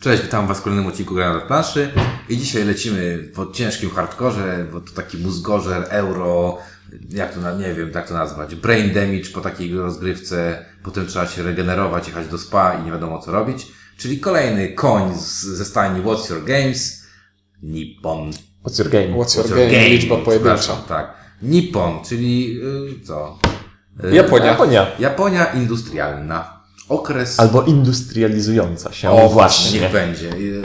Cześć, witam Was w kolejnym odcinku Grania na planszy i dzisiaj lecimy po ciężkim hardkorze, bo to taki mózgorzer, euro, jak to, na- nie wiem, jak to nazwać, brain damage po takiej rozgrywce, potem trzeba się regenerować, jechać do spa i nie wiadomo co robić, czyli kolejny koń z, ze stajni What's Your Games, Nippon. What's your game? What's your game? Liczba pojedyncza. Tak, Nippon, czyli y, co? Y, Japonia. Japonia. Japonia industrialna. Okres Albo industrializująca się. O, właśnie. Niech będzie. Y, y,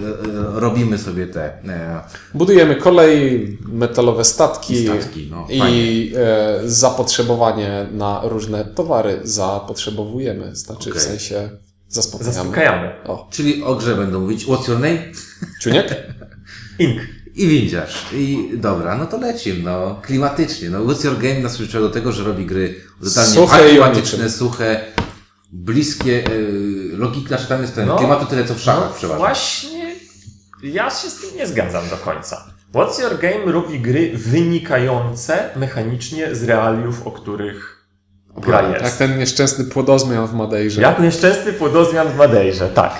Robimy sobie te e, Budujemy kolej, metalowe statki I statki, no, i e, zapotrzebowanie na różne towary zapotrzebowujemy, znaczy w Okej. sensie zaspokajamy. Zaspokajamy. O, Czyli o grze będą mówić What's your name? czuniek? Ink. I windziarz. I dobra, no to lecimy, no. Klimatycznie. No What's your game nas do tego, że robi gry totalnie Suche klimatyczne, suche, bliskie, y, logika, znaczy tam jest ten No. klimatu tyle co w szachach No przeważnie. właśnie, ja się z tym nie zgadzam do końca. What's Your Game robi gry wynikające mechanicznie z realiów, o których gra Opowiadaj. Jak jest. ten nieszczęsny płodozmian w Madeirze. Jak nieszczęsny płodozmian w Madeirze, tak.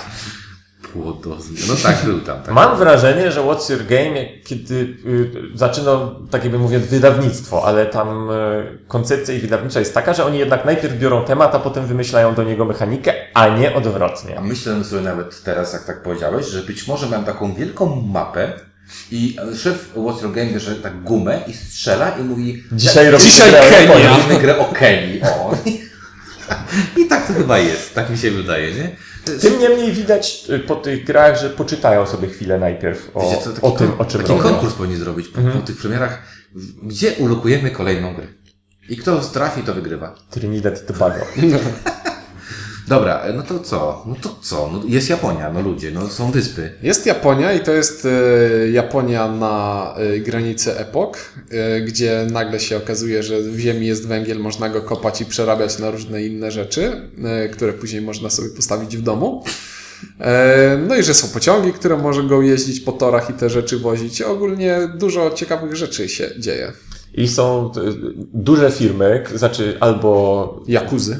Płodozmian. No tak, był tam. Tak. Mam wrażenie, że What's Your Game, kiedy y, zaczyna, tak jakby mówię, wydawnictwo, ale tam y, koncepcja i wydawnicza jest taka, że oni jednak najpierw biorą temat, a potem wymyślają do niego mechanikę, a nie odwrotnie. A myślę sobie nawet teraz, jak tak powiedziałeś, że być może mam taką wielką mapę i szef What's Your Game bierze tak gumę i strzela i mówi Dzisiaj robimy Dzisiaj grę Kenia. Robimy grę o Kenii. O. I tak to chyba jest, tak mi się wydaje, nie? Tym niemniej widać y, po tych grach, że poczytają sobie chwilę najpierw o, Wiecie o tym, o czym Taki robią. konkurs powinni zrobić po, po tych premierach, gdzie ulokujemy kolejną grę. I kto trafi, to wygrywa. Trinidad Tobago. Dobra, no to co? No to co? No jest Japonia, no ludzie, no są wyspy. Jest Japonia i to jest e, Japonia na e, granicy epok, e, gdzie nagle się okazuje, że w ziemi jest węgiel, można go kopać i przerabiać na różne inne rzeczy, e, które później można sobie postawić w domu. E, No i że są pociągi, które mogą jeździć po torach i te rzeczy wozić. Ogólnie dużo ciekawych rzeczy się dzieje. I są duże firmy, znaczy albo Jakuzy,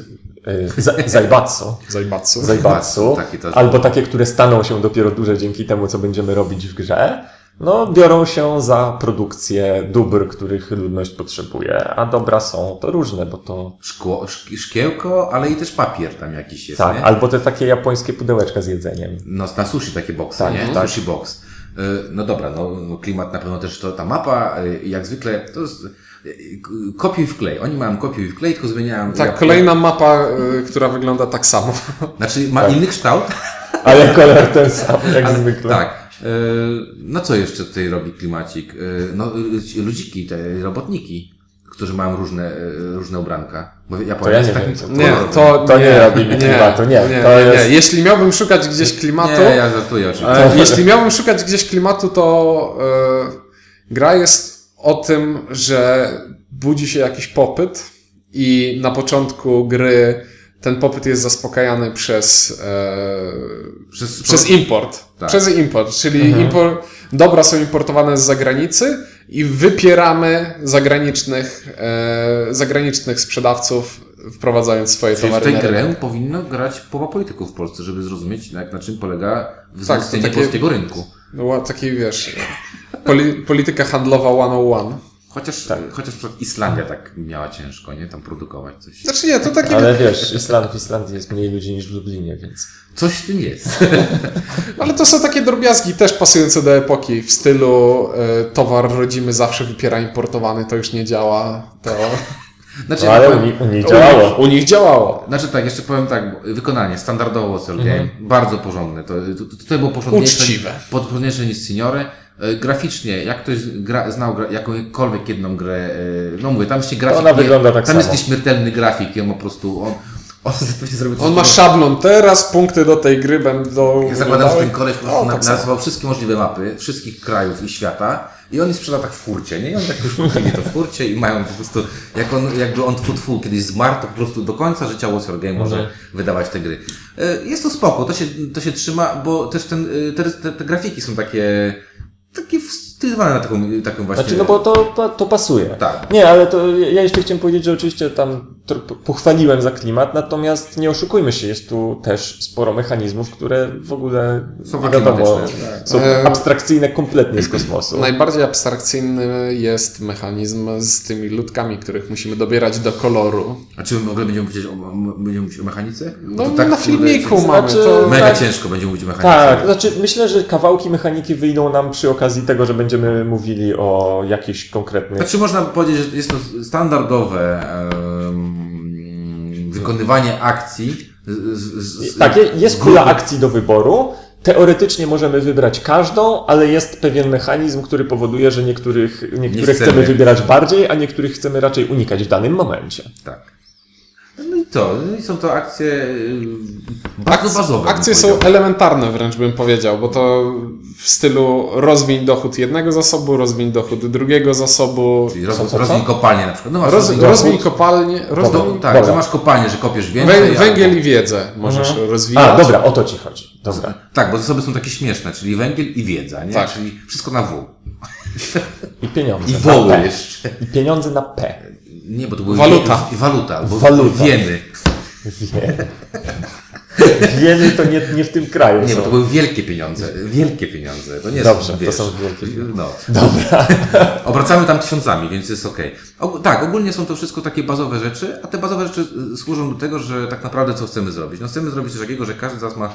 za- Zaibatsu, Zaibatsu. Zaibatsu, Takie też. albo takie, które staną się dopiero duże dzięki temu, co będziemy robić w grze, no biorą się za produkcję dóbr, których ludność potrzebuje, a dobra są to różne, bo to Szkło, szk- szkiełko, ale i też papier tam jakiś jest, tak, nie? albo te takie japońskie pudełeczka z jedzeniem. No, na sushi takie boksy, Tak, nie? tak. Sushi box. Y, No dobra, no, klimat na pewno też to ta mapa, y, jak zwykle to jest kopiuj w klej. Oni mają kopiuj w klej, tylko zmieniają. Tak, ja- kolejna mapa, y, która wygląda tak samo. Znaczy ma Tak. inny kształt, Ale kolor ten sam, jak zwykle. Tak. Y, No co jeszcze tutaj robi klimacik? Y, No y, ludziki, te robotniki, którzy mają różne, różne ubranka. Bo Japonia To ja jest nie takim wiem, co- Nie, to, To nie robi mi klimatu, nie. nie, To nie, jest- nie. Jeśli miałbym szukać gdzieś klimatu, Nie, ja żartuję oczywiście. e, jeśli miałbym szukać gdzieś klimatu, to e, gra jest o tym, że budzi się jakiś popyt i na początku gry ten popyt jest zaspokajany przez, e, Przez, przez import. Tak. Przez import, czyli import, dobra są importowane z zagranicy i wypieramy zagranicznych, e, zagranicznych sprzedawców, wprowadzając swoje Czyli w towary na rynek. grę powinno grać połowa polityków w Polsce, żeby zrozumieć, jak, na czym polega wzmocnienie takie- polskiego rynku. No, taki wiesz, poli, polityka handlowa 101. Chociaż, Tak. chociaż przykład Islandia tak miała ciężko, nie? Tam produkować coś. Znaczy nie, to takie, Ale ale... wiesz, Island, w Islandii jest mniej ludzi niż w Lublinie, więc... Coś w tym jest. to są takie drobiazgi też pasujące do epoki, w stylu e, towar rodzimy zawsze wypiera importowany, to już nie działa, to Znaczy, No, ale u, nich- u nich działało. u nich działało. znaczy tak, jeszcze powiem tak, wykonanie, standardowo Cell Game, Mhm. bardzo porządne. To, to, to, to było porządniejsze, Uczciwe. porządniejsze niż Signore. E, Graficznie, jak ktoś gra, znał gra, jakąkolwiek jedną grę, e, no mówię, tam się grafik... Ona wygląda tak Tam samo. jest nieśmiertelny grafik i on po prostu, on, on On ma szablon, teraz punkty do tej gry będą Ja zakładam, że ten koleś po prostu O, na- tak samo. nazywał wszystkie możliwe mapy, wszystkich krajów i świata i on je sprzeda tak w furcie, nie? I on tak już kupili to w furcie i mają po prostu, jak on, jakby on tfu, tfu, kiedyś zmarł, to po prostu do końca życia Your Game może wydawać te gry. E, Jest to spoko, to się, to się trzyma, bo też ten, e, te, te, te grafiki są takie, takie stylizowane na taką, taką właśnie... Znaczy, no bo to, to, pasuje. Tak. Nie, ale to ja jeszcze chciałem powiedzieć, że oczywiście tam pochwaliłem za klimat, natomiast nie oszukujmy się, jest tu też sporo mechanizmów, które w ogóle Są nie wiadomo, są E, abstrakcyjne kompletnie z kosmosu. Najbardziej abstrakcyjny jest mechanizm z tymi ludkami, których musimy dobierać do koloru. A czy w ogóle będziemy mówić o, będziemy mówić o mechanice? No tak, na filmiku mamy Znaczy- to. Mega tak. ciężko będzie mówić o mechanice. Tak, znaczy myślę, że kawałki mechaniki wyjdą nam przy okazji tego, że będziemy mówili o jakichś konkretnych... Znaczy można powiedzieć, że jest to standardowe wykonywanie akcji. Z, z, z, Tak, je- jest grupy- akcji do wyboru. Teoretycznie możemy wybrać każdą, ale jest pewien mechanizm, który powoduje, że niektórych, niektóre chcemy. chcemy wybierać bardziej, a niektórych chcemy raczej unikać w danym momencie. Tak. I są to akcje y, bardzo bazowe. Akcje są elementarne wręcz bym powiedział, bo to w stylu rozwiń dochód jednego zasobu, rozwiń dochód drugiego zasobu, Czyli roz, Co, rozwiń kopalnię na przykład. No masz roz, rozwiń kopalnię, Do, rozwiń tak, Dobra. że masz kopalnię, że kopiesz więcej. wę, albo- węgiel i wiedzę możesz rozwijać. A, dobra, o to ci chodzi. Dobra. Tak, bo zasoby są takie śmieszne, czyli węgiel i wiedza, nie? Tak. Czyli wszystko na W. I pieniądze. I woły jeszcze. I pieniądze na P. Nie, bo to były Waluta. I waluta, albo Waluta. wieny. Wie. Wieny to nie, nie w tym kraju Nie, są. bo to były wielkie pieniądze. Wielkie pieniądze. To nie Dobrze, są, to są wielkie pieniądze. No. Dobra. Obracamy tam tysiącami, więc jest okej. Og- Tak, ogólnie są to wszystko takie bazowe rzeczy, a te bazowe rzeczy y, służą do tego, że tak naprawdę co chcemy zrobić? No chcemy zrobić coś takiego, że każdy z nas ma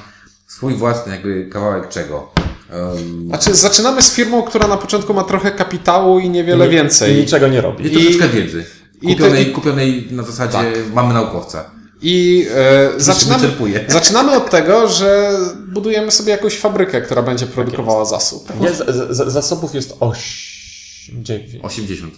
swój własny jakby kawałek czego. Um, Znaczy, zaczynamy z firmą, która na początku ma trochę kapitału i niewiele I więcej. niczego nie robi. I I- troszeczkę wiedzy. I Kupionej, i- kupionej na zasadzie Tak. mamy naukowca. I e, zaczynamy, zaczynamy od tego, że budujemy sobie jakąś fabrykę, która będzie produkowała zasób. Nie, z, z, zasobów jest 8, 9, 80.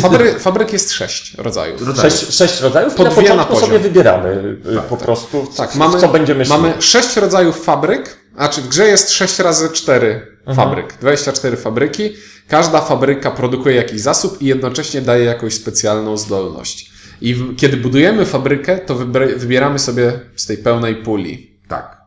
Fabry, fabryk jest sześć rodzajów. Rodzajów. 6, 6 rodzajów Po i na dwie na początku poziom. sobie wybieramy y, po prostu, Tak, w, mamy, co będziemy szli. mamy sześć rodzajów fabryk, znaczy w grze jest 6 razy 4 fabryk, 24 fabryki. Każda fabryka produkuje jakiś zasób i jednocześnie daje jakąś specjalną zdolność. I w, kiedy budujemy fabrykę, to wybra- wybieramy sobie z tej pełnej puli. Tak.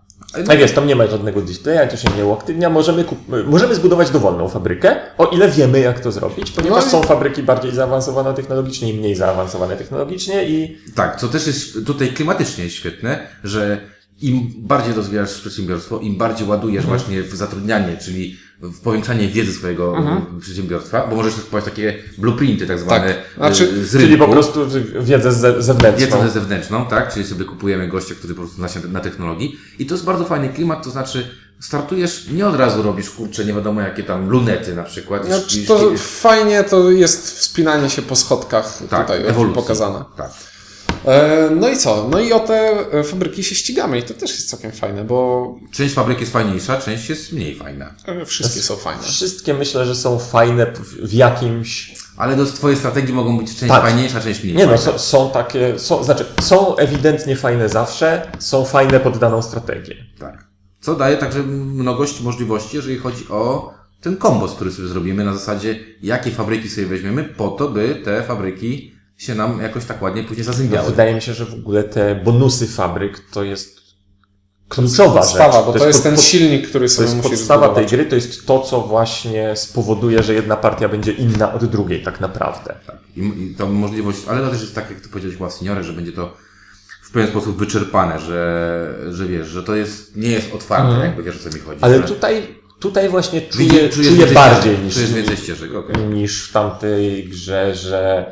Tak jest, tam nie ma żadnego displaya, to się nie uaktywnia. Możemy, kup... możemy zbudować dowolną fabrykę, o ile wiemy, jak to zrobić, ponieważ No i- są fabryki bardziej zaawansowane technologicznie i mniej zaawansowane technologicznie i Tak, co też jest tutaj klimatycznie świetne, że im bardziej rozwijasz przedsiębiorstwo, im bardziej ładujesz Mhm. właśnie w zatrudnianie, czyli w powiększanie wiedzy swojego Mhm. y, przedsiębiorstwa, bo możesz kupować takie blueprinty tak zwane Tak. Znaczy, y, z rynku. czyli po prostu wiedzę ze- zewnętrzną. Wiedzę zewnętrzną, tak? Czyli sobie kupujemy gościa, który po prostu zna się na technologii. I to jest bardzo fajny klimat, to znaczy startujesz, nie od razu robisz, kurczę, nie wiadomo jakie tam lunety na przykład. Znaczy, to fajnie to jest wspinanie się po schodkach tak, tutaj ewolucji. pokazane. Tak. E, No i co? No i o te e, fabryki się ścigamy i to też jest całkiem fajne, bo Część fabryk jest fajniejsza, część jest mniej fajna. e, wszystkie są fajne. Wszystkie myślę, że są fajne w, jakimś... Ale do twojej strategii mogą być część Tak. fajniejsza, część mniej Nie no, fajna. są, są takie, są, znaczy są ewidentnie fajne zawsze, są fajne pod daną strategię. Tak. Co daje także mnogość możliwości, jeżeli chodzi o ten kombos, który sobie zrobimy na zasadzie, jakie fabryki sobie weźmiemy, po to, by te fabryki się nam jakoś tak ładnie później zazębiały. Wydaje mi się, że w ogóle te bonusy fabryk to jest kluczowa Podstawa, rzecz. bo to jest pod- ten pod- silnik, który To sobie jest musisz podstawa tej zbudować. gry, to jest to, co właśnie spowoduje, że jedna partia będzie inna od drugiej, tak naprawdę. Tak. I, I to możliwość, ale to też jest tak, jak to powiedziałeś Ław Seniore, że będzie to w pewien sposób wyczerpane, że, że wiesz, że to jest, nie jest otwarte, jakby wiesz o co mi chodzi. Ale że tutaj, tutaj właśnie czuję, czuję więcej bardziej niż, Czujesz więcej ścieżek, okej. niż w tamtej grze, że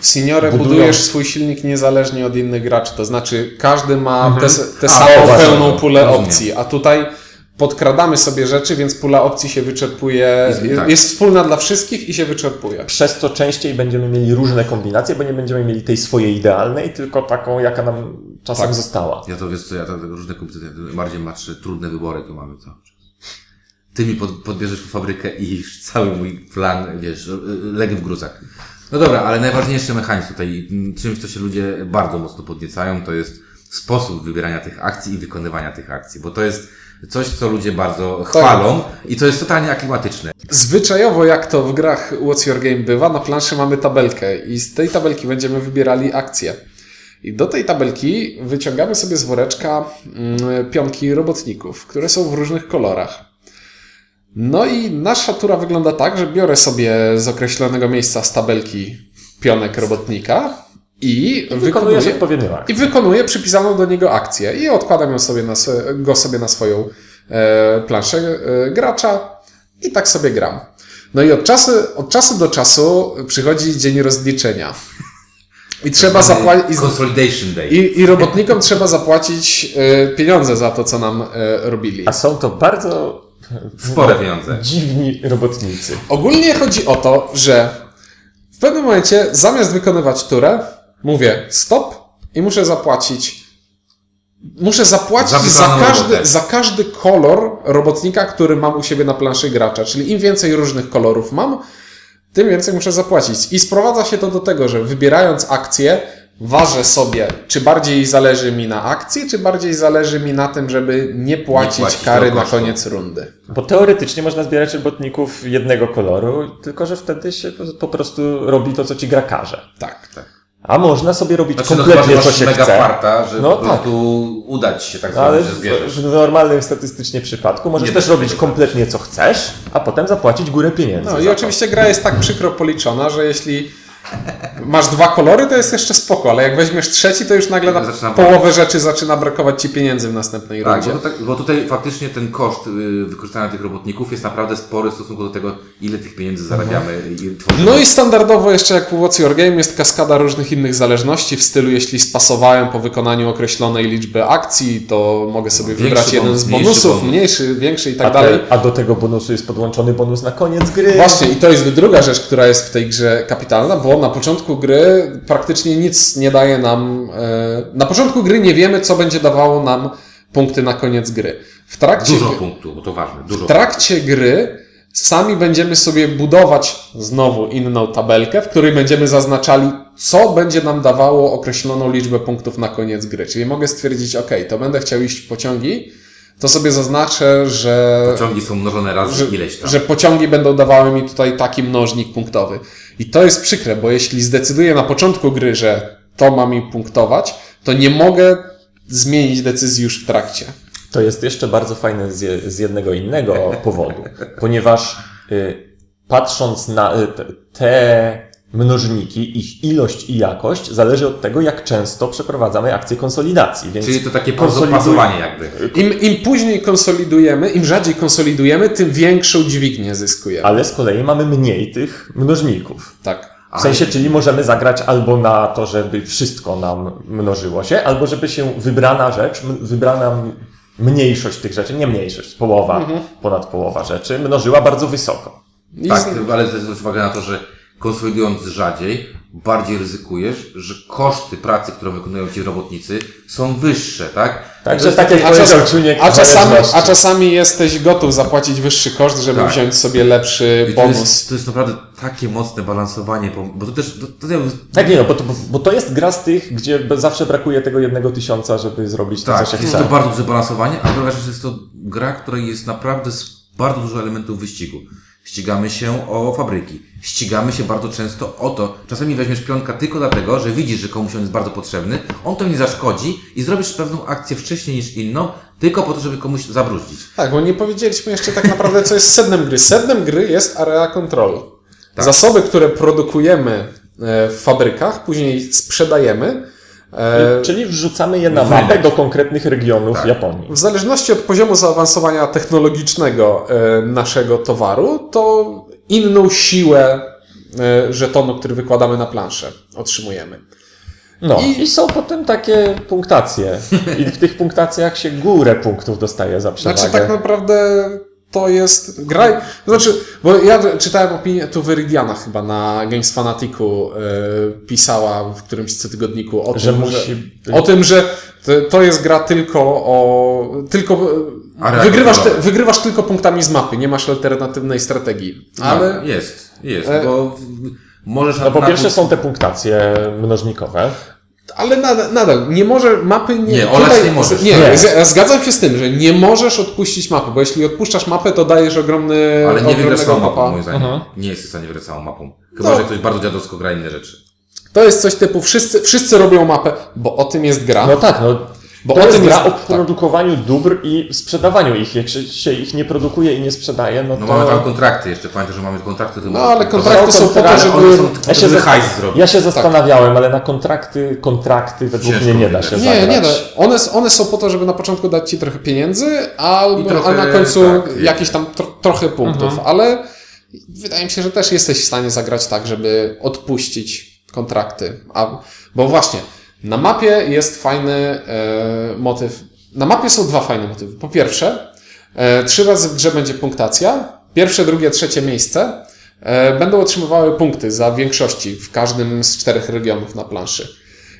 W Seniore Budują- budujesz swój silnik niezależnie od innych graczy, to znaczy każdy ma tę te, A, samą o, pełną właśnie, pulę rozumiem. opcji, a tutaj podkradamy sobie rzeczy, więc pula opcji się wyczerpuje, Jest- tak. jest wspólna dla wszystkich i się wyczerpuje. przez to częściej będziemy mieli różne kombinacje, bo nie będziemy mieli tej swojej idealnej, tylko taką, jaka nam czasem Tak. została. Ja to wiesz co, ja to różne komputery, bardziej masz trudne wybory tu mamy cały czas. Ty mi pod, podbierzesz fabrykę i cały mój plan, wiesz, legł w gruzach. No dobra, ale najważniejszy mechanizm tutaj, m, czymś, co się ludzie bardzo mocno podniecają, to jest sposób wybierania tych akcji i wykonywania tych akcji, bo to jest coś, co ludzie bardzo chwalą i co jest totalnie aklimatyczne. Zwyczajowo, jak to w grach What's Your Game bywa, na planszy mamy tabelkę i z tej tabelki będziemy wybierali akcje. I do tej tabelki wyciągamy sobie z woreczka mm, pionki robotników, które są w różnych kolorach. No i nasza tura wygląda tak, że biorę sobie z określonego miejsca z tabelki pionek robotnika i, odpowiednią akcję. i wykonuje przypisaną do niego akcję i odkładam ją sobie na, go sobie na swoją e, planszę e, gracza i tak sobie gram. No i od czasu, od czasu do czasu przychodzi dzień rozliczenia. I trzeba zapłacić. Consolidation Day. I, I robotnikom trzeba zapłacić e, pieniądze za to, co nam e, robili. A są to bardzo Spore pieniądze. dziwni robotnicy. Ogólnie chodzi o to, że w pewnym momencie zamiast wykonywać turę, mówię stop i muszę zapłacić. Muszę zapłacić Za każdy, robotę. za każdy kolor robotnika, który mam u siebie na planszy gracza. Czyli im więcej różnych kolorów mam, tym więcej muszę zapłacić. I sprowadza się to do tego, że wybierając akcję, ważę sobie, czy bardziej zależy mi na akcji, czy bardziej zależy mi na tym, żeby nie płacić, płacić kary na koniec rundy. Bo teoretycznie można zbierać robotników jednego koloru, tylko że wtedy się po prostu robi to, co ci gra każe. Tak. A można sobie robić Znaczy, no kompletnie, że co się mega chce. farta, że No po tak. prostu udać się tak No, ale zwane, że zbierzesz. w, w normalnym statystycznie przypadku możesz Nie też robić kompletnie co chcesz, a potem zapłacić górę pieniędzy. No i to. oczywiście gra jest tak przykro policzona, że jeśli masz dwa kolory, to jest jeszcze spoko, ale jak weźmiesz trzeci, to już nagle na Zaczyna połowę rzeczy zaczyna brakować ci pieniędzy w następnej Tak, rundzie. bo, tak, bo tutaj faktycznie ten koszt y, wykorzystania tych robotników jest naprawdę spory w stosunku do tego, ile tych pieniędzy zarabiamy i tworzymy. No i standardowo jeszcze jak w What's Your Game jest kaskada różnych innych zależności w stylu jeśli spasowałem po wykonaniu określonej liczby akcji, to mogę sobie Większy wybrać jeden z mniejszy bonusów, bonus. mniejszy, większy i a, tak te, dalej. a do tego bonusu jest podłączony bonus na koniec gry. Właśnie, i to jest druga rzecz, która jest w tej grze kapitalna, bo na początku gry praktycznie nic nie daje nam. E, na początku gry nie wiemy, co będzie dawało nam punkty na koniec gry. W trakcie, Dużo gry- punktów, bo to ważne, dużo w trakcie gry sami będziemy sobie budować znowu inną tabelkę, w której będziemy zaznaczali, co będzie nam dawało określoną liczbę punktów na koniec gry. Czyli mogę stwierdzić, ok, to będę chciał iść w pociągi, to sobie zaznaczę, że Pociągi są mnożone razy że, ileś tam. że pociągi będą dawały mi tutaj taki mnożnik punktowy. I to jest przykre, bo jeśli zdecyduję na początku gry, że to ma mi punktować, to nie mogę zmienić decyzji już w trakcie. To jest jeszcze bardzo fajne z, je, z jednego innego powodu, ponieważ y, patrząc na y, te mnożniki, ich ilość i jakość zależy od tego, jak często przeprowadzamy akcję konsolidacji. Więc Czyli to takie pasowanie jakby. Im, Im później konsolidujemy, im rzadziej konsolidujemy, tym większą dźwignię zyskujemy. Ale z kolei mamy mniej tych mnożników. Tak. W sensie, czyli możemy zagrać albo na to, żeby wszystko nam mnożyło się, albo żeby się wybrana rzecz, wybrana mniejszość tych rzeczy, nie mniejszość, połowa, Mhm. ponad połowa rzeczy, mnożyła bardzo wysoko. Tak, ale zwróć uwagę na to, że konsolidując rzadziej, bardziej ryzykujesz, że koszty pracy, którą wykonują ci robotnicy, są wyższe, tak? Także To jest tak jak a, czas, a, czasami, a czasami jesteś gotów zapłacić wyższy koszt, żeby Tak. wziąć sobie lepszy I to bonus. jest, to jest naprawdę takie mocne balansowanie, bo- to też, to, to, Tak, nie no, bo to, bo to jest gra z tych, gdzie zawsze brakuje tego jednego tysiąca, żeby zrobić to, tak, co się jest to bardzo duże balansowanie, a druga rzecz jest to gra, której jest naprawdę z bardzo dużo elementów wyścigu. Ścigamy się o fabryki. Ścigamy się bardzo często o to. Czasami weźmiesz pionka tylko dlatego, że widzisz, że komuś on jest bardzo potrzebny, on to nie zaszkodzi i zrobisz pewną akcję wcześniej niż inną, tylko po to, żeby komuś zabruździć. Tak, bo nie powiedzieliśmy jeszcze tak naprawdę, co jest sednem gry. Sednem gry jest area control. Tak. Zasoby, które produkujemy e, w fabrykach, później sprzedajemy. E, Czyli wrzucamy je na mapę do konkretnych regionów Tak. Japonii. W zależności od poziomu zaawansowania technologicznego e, naszego towaru, to inną siłę e, żetonu, który wykładamy na planszę, otrzymujemy. No I- i, są potem takie punktacje. I w tych punktacjach się górę punktów dostaje za przewagę. Znaczy tak naprawdę to jest gra. Znaczy, bo ja czytałem opinię tu Veridiana chyba na Games Fanaticu e, pisała w którymś cotygodniku o Że tym, musi że, o tym, że to, jest gra tylko o tylko e, wygrywasz, te, wygrywasz tylko punktami z mapy, nie masz alternatywnej strategii. Ale Ale jest, jest, E- bo możesz No po pierwsze są te punktacje mnożnikowe. Ale nadal, nadal nie może mapy nie. Nie, olać nie możesz. Nie, Nie. zgadzam się z tym, że nie możesz odpuścić mapy, bo jeśli odpuszczasz mapę, to dajesz ogromny. Ale nie wygrasz całą mapą, moim zdaniem. Mhm. Nie jesteś w stanie wygrać całą mapą. Chyba, No. że ktoś bardzo dziadowsko gra inne rzeczy. To jest coś typu wszyscy, wszyscy robią mapę, bo o tym jest gra. No tak, no Bo To o tym gra o tak. produkowaniu dóbr i sprzedawaniu ich. Jak się, ich nie produkuje i nie sprzedaje, no No to... mamy tam kontrakty jeszcze, pamiętaj, że mamy kontrakty. to No, ale to- kontrakty są po to, żeby... Ja to, się, hajs zrobić. ja się zastanawiałem, ale na kontrakty, kontrakty według Ciężko mnie nie da się Nie, zagrać. nie da. One, one są po to, żeby na początku dać ci trochę pieniędzy, albo, trochę, a na końcu tak, jakieś tam tro, trochę punktów, ale wydaje mi się, że też jesteś w stanie zagrać tak, żeby odpuścić kontrakty. A, bo właśnie, na mapie jest fajny e, motyw. Na mapie są dwa fajne motywy. Po pierwsze, e, trzy razy w grze będzie punktacja. Pierwsze, drugie, trzecie miejsce e, będą otrzymywały punkty za większości w każdym z czterech regionów na planszy.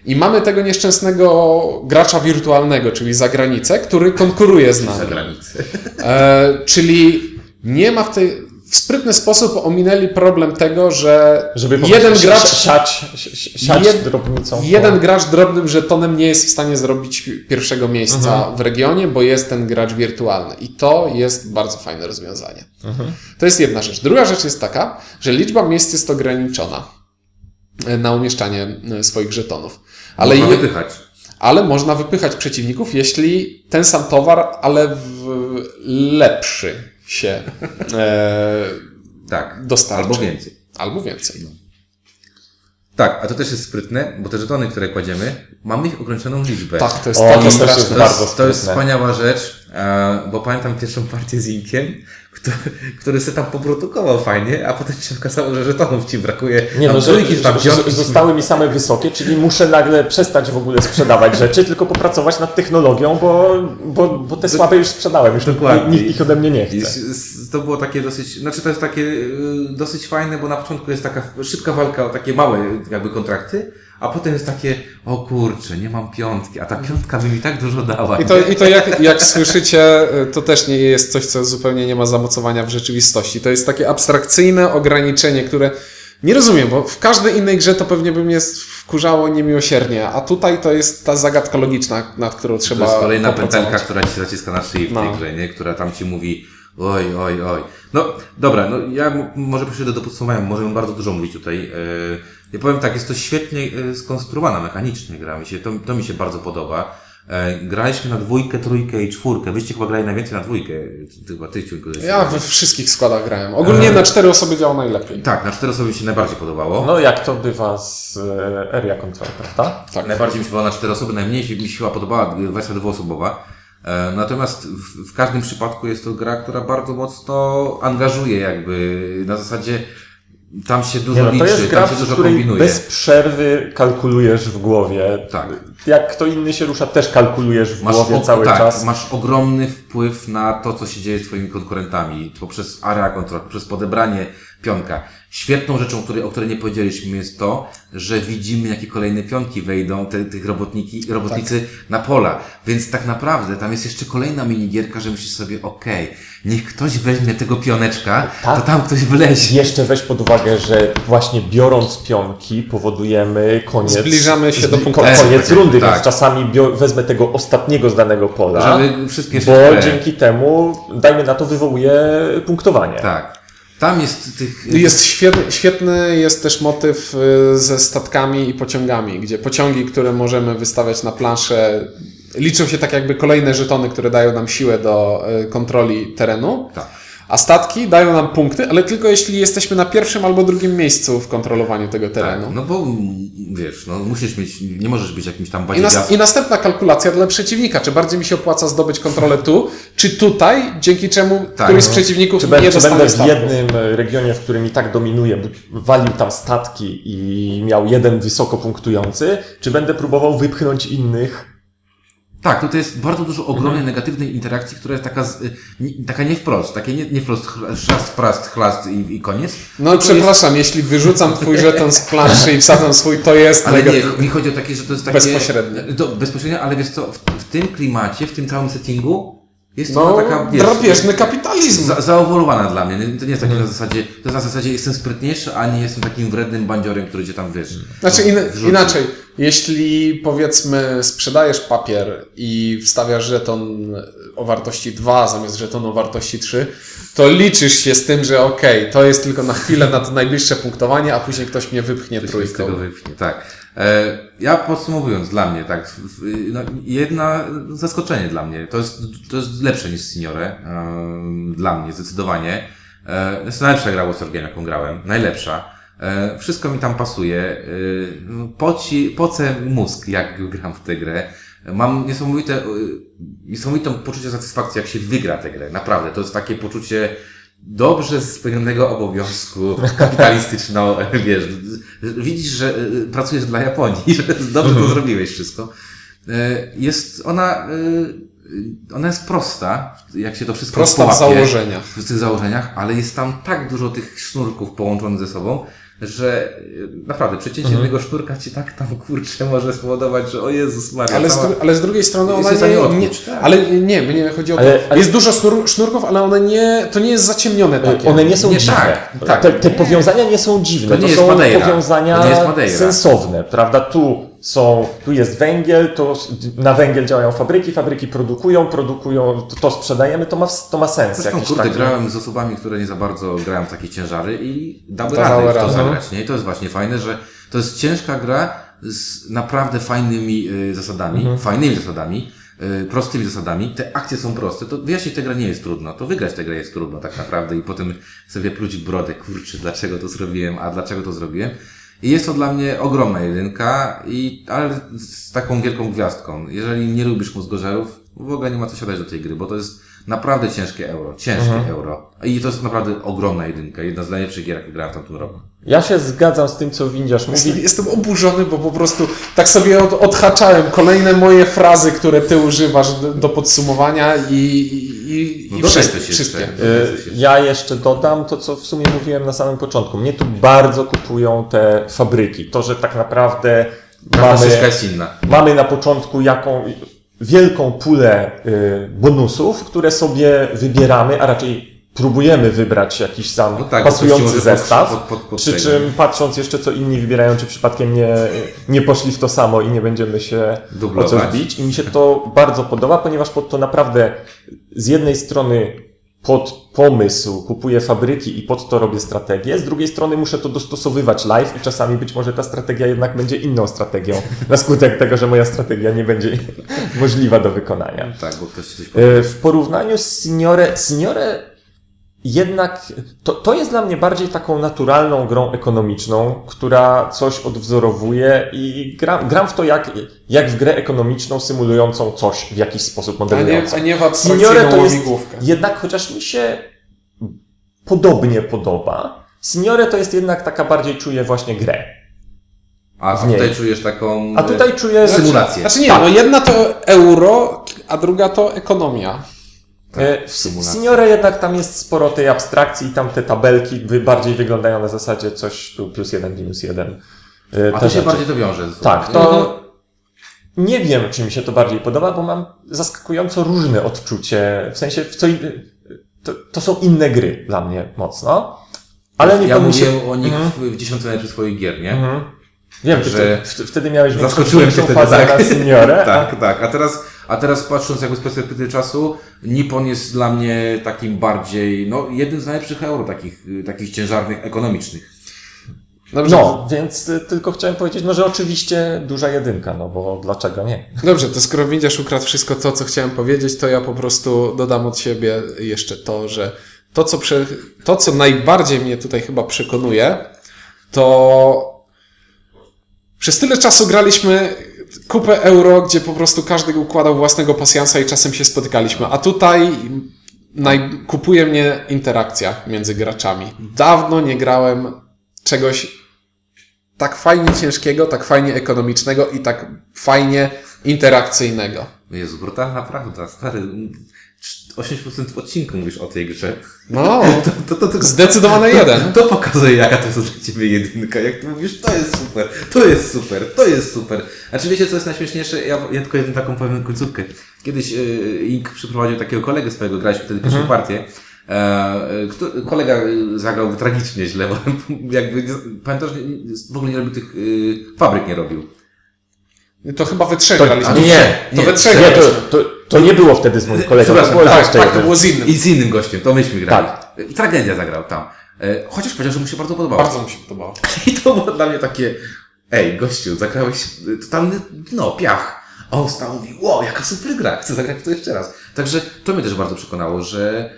I mamy tego nieszczęsnego gracza wirtualnego, czyli za granicę, który konkuruje z za nami. granicę. E, czyli nie ma w tej. W sprytny sposób ominęli problem tego, że Żeby po jeden prostu gracz, si- siać, si- si- siać Jed- drobnicą. jeden gracz drobnym żetonem nie jest w stanie zrobić pierwszego miejsca w regionie, bo jest ten gracz wirtualny. I to jest bardzo fajne rozwiązanie. To jest jedna rzecz. Druga rzecz jest taka, że liczba miejsc jest ograniczona e, na umieszczanie e, swoich żetonów. Ale Można je, wypychać. ale można wypychać przeciwników, jeśli ten sam towar, ale w lepszy się e, Tak. dostarczy. Albo więcej. Albo więcej. Tak, a to też jest sprytne, bo te żetony, które kładziemy, mamy ich ograniczoną liczbę. Tak, to jest O, to straszne. jest To bardzo jest, to jest wspaniała rzecz, e, bo pamiętam pierwszą partię z Inkiem, który, sobie tam poprodukował fajnie, a potem się okazało, że żetonów ci brakuje. Nie no, że, tam że, zostały mi same wysokie, czyli muszę nagle przestać w ogóle sprzedawać rzeczy, tylko popracować nad technologią, bo, bo, bo te słabe już sprzedałem, już Dokładnie. nikt ich ode mnie nie chce. to było takie dosyć, znaczy to jest takie y, dosyć fajne, bo na początku jest taka szybka walka o takie małe jakby kontrakty, a potem jest takie, o kurczę, nie mam piątki, a ta piątka by mi tak dużo dała. I to, i to jak, jak słyszycie, to też nie jest coś, co zupełnie nie ma zamocowania w rzeczywistości. To jest takie abstrakcyjne ograniczenie, które nie rozumiem, bo w każdej innej grze to pewnie by mnie wkurzało niemiłosiernie, a tutaj to jest ta zagadka logiczna, nad którą To trzeba jest kolejna pętelka, która ci zaciska na szyi w tej No. grze, nie? Która tam ci mówi oj, oj, oj. No dobra, no ja może przejdę do podsumowania, możemy bardzo dużo mówić tutaj. Yy, Ja powiem tak, jest to świetnie yy, skonstruowana mechanicznie gra, mi się, to, to mi się bardzo podoba. E, Graliśmy na dwójkę, trójkę i czwórkę. Wyście chyba grali najwięcej na dwójkę. Ty, chyba ty, Ciuńku, żeś Ja we wszystkich składach grałem. Ogólnie na cztery osoby działa najlepiej. Tak, na cztery osoby mi się najbardziej podobało. No jak to bywa z e, Area Control, prawda? Tak. Najbardziej mi się podobała na cztery osoby, najmniej się- mi się chyba podobała wersja dwuosobowa. E, Natomiast w, w każdym przypadku jest to gra, która bardzo mocno angażuje jakby na zasadzie tam się dużo Nie, no, to liczy, jest gra, tam się dużo kombinuje. bez przerwy kalkulujesz w głowie. Tak. Jak kto inny się rusza, też kalkulujesz w Masz, głowie o- cały tak, czas. masz ogromny wpływ na to, co się dzieje z twoimi konkurentami poprzez area control, poprzez podebranie pionka. Świetną rzeczą, której, o której nie powiedzieliśmy, jest to, że widzimy, jakie kolejne pionki wejdą, te, tych robotniki, robotnicy Tak. na pola. Więc tak naprawdę tam jest jeszcze kolejna minigierka, że myślisz sobie, okej, niech ktoś weźmie tego pioneczka, Tak. to tam ktoś wlezie. Jeszcze weź pod uwagę, że właśnie biorąc pionki powodujemy koniec. Zbliżamy się do punktu. ko- Koniec rundy, Tak. więc czasami wezmę tego ostatniego z danego pola, Żeby bo dzięki temu, dajmy na to, wywołuje punktowanie. Tak. Tam jest tych... Jest świetny, świetny jest też motyw y, ze statkami i pociągami, gdzie pociągi, które możemy wystawiać na planszę, liczą się tak jakby kolejne żetony, które dają nam siłę do y, kontroli terenu. Tak. A statki dają nam punkty, ale tylko jeśli jesteśmy na pierwszym albo drugim miejscu w kontrolowaniu tego terenu. Tak, no bo wiesz, no musisz mieć, nie możesz być jakimś tam I, nas, I następna kalkulacja dla przeciwnika. Czy bardziej mi się opłaca zdobyć kontrolę tu, czy tutaj, dzięki czemu Tak, któryś z no. przeciwników Czy, nie czy dostanie będę w statków? jednym e, regionie, w którym i tak dominuje, walił tam statki i miał jeden wysoko punktujący, czy będę próbował wypchnąć innych? Tak, tutaj jest bardzo dużo ogromnej Mhm. negatywnej interakcji, która jest taka, z, y, nie, taka nie wprost, takie nie, nie wprost, szast, prast, chlast i, i koniec. No przepraszam, jeśli wyrzucam twój żeton z planszy i wsadzam swój, to jest Ale nie, negatywne. mi chodzi o takie, że to jest takie... Bezpośrednie. To, bezpośrednio, ale wiesz co, w, w tym klimacie, w tym całym settingu jest to No, taka, wiesz... drapieżny kapitalizm. Za, zaowolowana dla mnie. Nie- To nie jest takie Mhm. na zasadzie, to jest na zasadzie jestem sprytniejszy, a nie jestem takim wrednym bandziorem, który cię tam wiesz. Znaczy no, in, wrzuci. inaczej, jeśli powiedzmy sprzedajesz papier i wstawiasz żeton o wartości 2 zamiast żetonu o wartości 3, to liczysz się z tym, że okej, to jest tylko na chwilę, na to najbliższe punktowanie, a później ktoś mnie wypchnie Ktoś mnie z trójką. tego wypchnie, tak. E, ja podsumowując dla mnie, tak, no, jedna zaskoczenie dla mnie. To jest, to jest lepsze niż Signore. E, dla mnie, zdecydowanie. E, to jest najlepsza gra War Game, jaką grałem. Najlepsza. E, wszystko mi tam pasuje. No, poci, pocę mózg, jak gram w tę grę. Mam niesamowite, e, niesamowitą poczucie satysfakcji, jak się wygra tę grę. Naprawdę, to jest takie poczucie dobrze spełnionego obowiązku kapitalistyczno, wiesz, widzisz, że y, pracujesz dla Japonii, że dobrze to zrobiłeś wszystko. Y, Jest ona, y, ona jest prosta, jak się to wszystko Prosta w założeniach. w tych założeniach, ale jest tam tak dużo tych sznurków połączonych ze sobą, że y, naprawdę przecięcie jednego sznurka ci tak tam kurczę może spowodować, że o Jezus Maria, Ale z, cała... dru- ale z drugiej strony ona nie, odkuć, nie tak. ale nie, mnie chodzi o to, Ale- ale- jest dużo snur, sznurków, ale one nie, to nie jest zaciemnione takie. One nie są Nie, dziwne. tak, tak. Te, te powiązania nie są dziwne. To nie To, jest są Madeira. powiązania To nie jest Madeira. sensowne, prawda? Tu są, tu jest węgiel, to na węgiel działają fabryki, fabryki produkują, produkują, to, to sprzedajemy, to ma, to ma sens. Zresztą, jakiś kurde, taki. grałem z osobami, które nie za bardzo grają w takie ciężary i dały radę w to radę. zagrać, nie? I to jest właśnie fajne, że to jest ciężka gra z naprawdę fajnymi y, zasadami, Mhm. fajnymi zasadami, y, prostymi zasadami. Te akcje są proste, to wyjaśnić tę grę nie jest trudno, to wygrać tę grę jest trudno tak naprawdę i potem sobie pluć brodę, kurczę, dlaczego to zrobiłem, a dlaczego to zrobiłem. I jest to dla mnie ogromna jedynka, i, ale z taką wielką gwiazdką. Jeżeli nie lubisz mózgożerów, w ogóle nie ma co siadać do tej gry, bo to jest naprawdę ciężkie euro. Ciężkie Mhm. euro. I to jest naprawdę ogromna jedynka. Jedna z najlepszych gier, jakie grałem w tamtym roku. Ja się zgadzam z tym, co Windziarz mówi. Jestem, jestem oburzony, bo po prostu tak sobie od, odhaczałem kolejne moje frazy, które ty używasz do, do podsumowania i, i, i, No i wszystkie. wszystkie. Y, Ja jeszcze dodam to, co w sumie mówiłem na samym początku. Mnie tu bardzo kupują te fabryki. To, że tak naprawdę mamy, ścieżka jest inna. mamy na początku jaką wielką pulę y, bonusów, które sobie wybieramy, a raczej próbujemy wybrać jakiś sam No tak, pasujący zestaw. pod- pod- pod przy tego. czym patrząc jeszcze co inni wybierają, czy przypadkiem nie, nie poszli w to samo i nie będziemy się o Dublować. coś bić. I mi się to bardzo podoba, ponieważ pod to naprawdę z jednej strony pod pomysł kupuję fabryki i pod to robię strategię, z drugiej strony muszę to dostosowywać live i czasami być może ta strategia jednak będzie inną strategią, na skutek tego, że moja strategia nie będzie możliwa do wykonania. Tak, bo ktoś coś powie. E, W porównaniu z Signore, Signore jednak to, to jest dla mnie bardziej taką naturalną grą ekonomiczną, która coś odwzorowuje i gram, gram w to jak, jak w grę ekonomiczną symulującą coś w jakiś sposób A nie, modelującą. a nie w abstrakcyjną to jest łamigłówkę. jednak, chociaż mi się podobnie podoba, Signore to jest jednak taka bardziej czuję właśnie grę. A, w tutaj czujesz taką... A tutaj czuję... Symulację. Znaczy nie, Tak. no jedna to euro, a druga to ekonomia. E, W jednak tam jest sporo tej abstrakcji i tam te tabelki bardziej wyglądają na zasadzie coś tu plus jeden, minus jeden. E, A to się rzeczy. bardziej to wiąże. sobą, Tak, to nie wiem, czy mi się to bardziej podoba, bo mam zaskakująco różne odczucie. W sensie, w co in... to, to są inne gry dla mnie mocno. Ale nie Ja powinien się... o nich Mhm. w, najlepszych swoich gier, nie? Mhm. Wiem, Że- wtedy, miałeś Zaskoczyłem się wtedy, fazę tak. na Signore. tak, tak. A teraz, a teraz patrząc jakby z perspektywy czasu, Nippon jest dla mnie takim bardziej, no, jednym z najlepszych euro, takich, y, takich ciężarnych, ekonomicznych. Dobrze, No, więc y, tylko chciałem powiedzieć, no, że oczywiście duża jedynka, no bo dlaczego nie? Dobrze, to skoro widzisz ukradł wszystko to, co chciałem powiedzieć, to ja po prostu dodam od siebie jeszcze to, że to, co, prze, to, co najbardziej mnie tutaj chyba przekonuje, to przez tyle czasu graliśmy kupę euro, gdzie po prostu każdy układał własnego pasjansa i czasem się spotykaliśmy, a tutaj naj, kupuje mnie interakcja między graczami. Dawno nie grałem czegoś tak fajnie ciężkiego, tak fajnie ekonomicznego i tak fajnie interakcyjnego. Jezu, brutalna prawda, stary. 80% odcinku mówisz o tej grze. No, To, to, to, to, zdecydowane jeden. to pokazuje, jaka to jest dla Ciebie jedynka. Jak Ty mówisz, to jest super, to jest super, to jest super. Znaczy wiecie, co jest najśmieszniejsze? Ja, ja tylko jedną taką powiem końcówkę. Kiedyś yy, Ink przyprowadził takiego kolegę swojego, graliśmy wtedy pierwszą partię. E, e, który, kolega zagrał tragicznie źle, bo jakby, pamiętasz, w ogóle nie robił tych, fabryk nie robił. To chyba we trzech To, graliśmy. nie, nie, To we trzech nie, to, to, to nie było wtedy z moim kolegą, to Przepraszam, było tak, Tak, to było z innym. I z innym gościem, to myśmy grali. Tak. I tragedia zagrał tam. E, Chociaż powiedział, że mu się bardzo podobało. Bardzo mi się podobało. I to było dla mnie takie, ej, gościu, zagrałeś y, totalny, no, piach. A on stał i mówi, wow, jaka super gra, chcę zagrać to jeszcze raz. Także to mnie też bardzo przekonało, że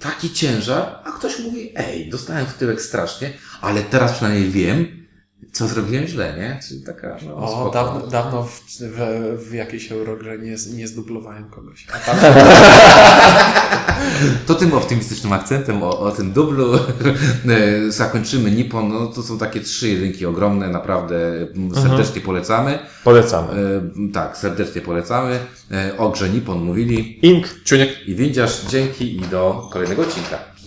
taki ciężar, a ktoś mówi, ej, dostałem w tyłek strasznie, ale teraz przynajmniej wiem, co zrobiłem źle, nie? Czyli taka, no, O, spoko. dawno, dawno w, w, w jakiejś Eurogrze nie, nie zdublowałem kogoś. A tam To tym optymistycznym akcentem o, o tym dublu e, zakończymy Nippon. No, to są takie trzy jedynki ogromne, naprawdę m, serdecznie polecamy. Polecamy. E, tak, serdecznie polecamy. E, o grze Nippon mówili. Ink Czuniek. I windziarz, dzięki i do kolejnego odcinka.